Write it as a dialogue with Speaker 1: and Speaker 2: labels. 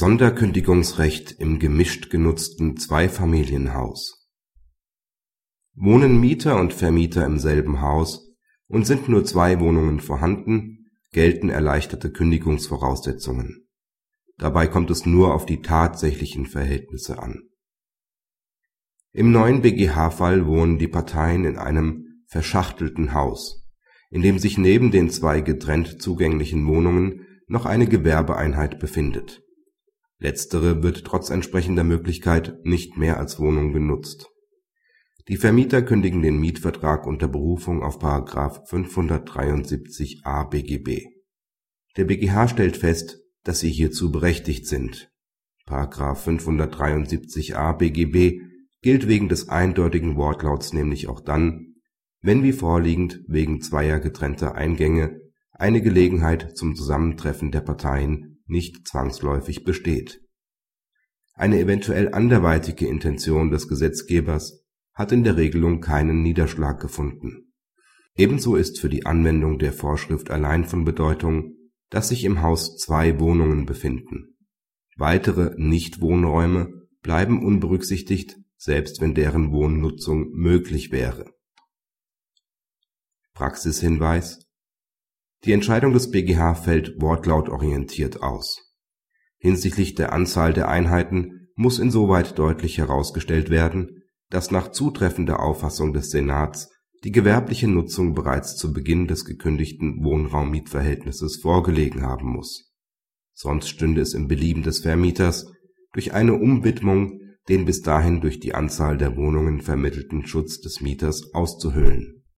Speaker 1: Sonderkündigungsrecht im gemischt genutzten Zweifamilienhaus Wohnen Mieter und Vermieter im selben Haus und sind nur zwei Wohnungen vorhanden, gelten erleichterte Kündigungsvoraussetzungen. Dabei kommt es nur auf die tatsächlichen Verhältnisse an. Im neuen BGH-Fall wohnen die Parteien in einem verschachtelten Haus, in dem sich neben den zwei getrennt zugänglichen Wohnungen noch eine Gewerbeeinheit befindet Letztere wird trotz entsprechender Möglichkeit nicht mehr als Wohnung genutzt. Die Vermieter kündigen den Mietvertrag unter Berufung auf § 573a BGB. Der BGH stellt fest, dass sie hierzu berechtigt sind. § 573a BGB gilt wegen des eindeutigen Wortlauts nämlich auch dann, wenn wie vorliegend wegen zweier getrennter Eingänge eine Gelegenheit zum Zusammentreffen der Parteien nicht zwangsläufig besteht. Eine eventuell anderweitige Intention des Gesetzgebers hat in der Regelung keinen Niederschlag gefunden. Ebenso ist für die Anwendung der Vorschrift allein von Bedeutung, dass sich im Haus zwei Wohnungen befinden. Weitere Nichtwohnräume bleiben unberücksichtigt, selbst wenn deren Wohnnutzung möglich wäre. Praxishinweis die Entscheidung des BGH fällt wortlautorientiert aus. Hinsichtlich der Anzahl der Einheiten muss insoweit deutlich herausgestellt werden, dass nach zutreffender Auffassung des Senats die gewerbliche Nutzung bereits zu Beginn des gekündigten Wohnraummietverhältnisses vorgelegen haben muss. Sonst stünde es im Belieben des Vermieters, durch eine Umwidmung den bis dahin durch die Anzahl der Wohnungen vermittelten Schutz des Mieters auszuhöhlen